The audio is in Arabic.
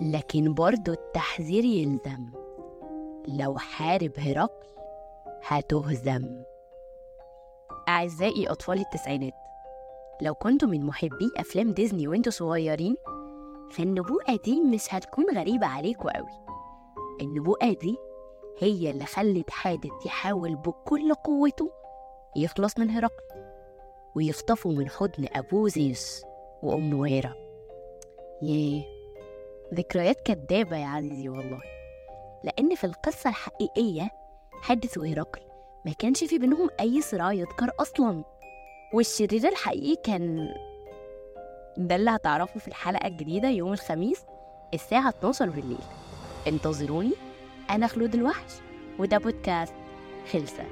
لكن برضو التحذير يلزم. لو حارب هرقل هتهزم. أعزائي أطفال التسعينات لو كنتوا من محبي أفلام ديزني وانتوا صغيرين فالنبوءة دي مش هتكون غريبة عليكوا قوي النبوءة دي هي اللي خلت حادث يحاول بكل قوته يخلص من هرقل ويخطفه من حضن أبوه زيوس وأمه هيرا ياه! ذكريات كدابة يا عزيزي والله. لأن في القصة الحقيقية حادث وهرقل ما كانش في بينهم أي صراع يذكر أصلا. والشرير الحقيقي كان ده اللي هتعرفه في الحلقة الجديدة يوم الخميس الساعة 12 بالليل. انتظروني أنا خلود الوحش وده بودكاست خلسة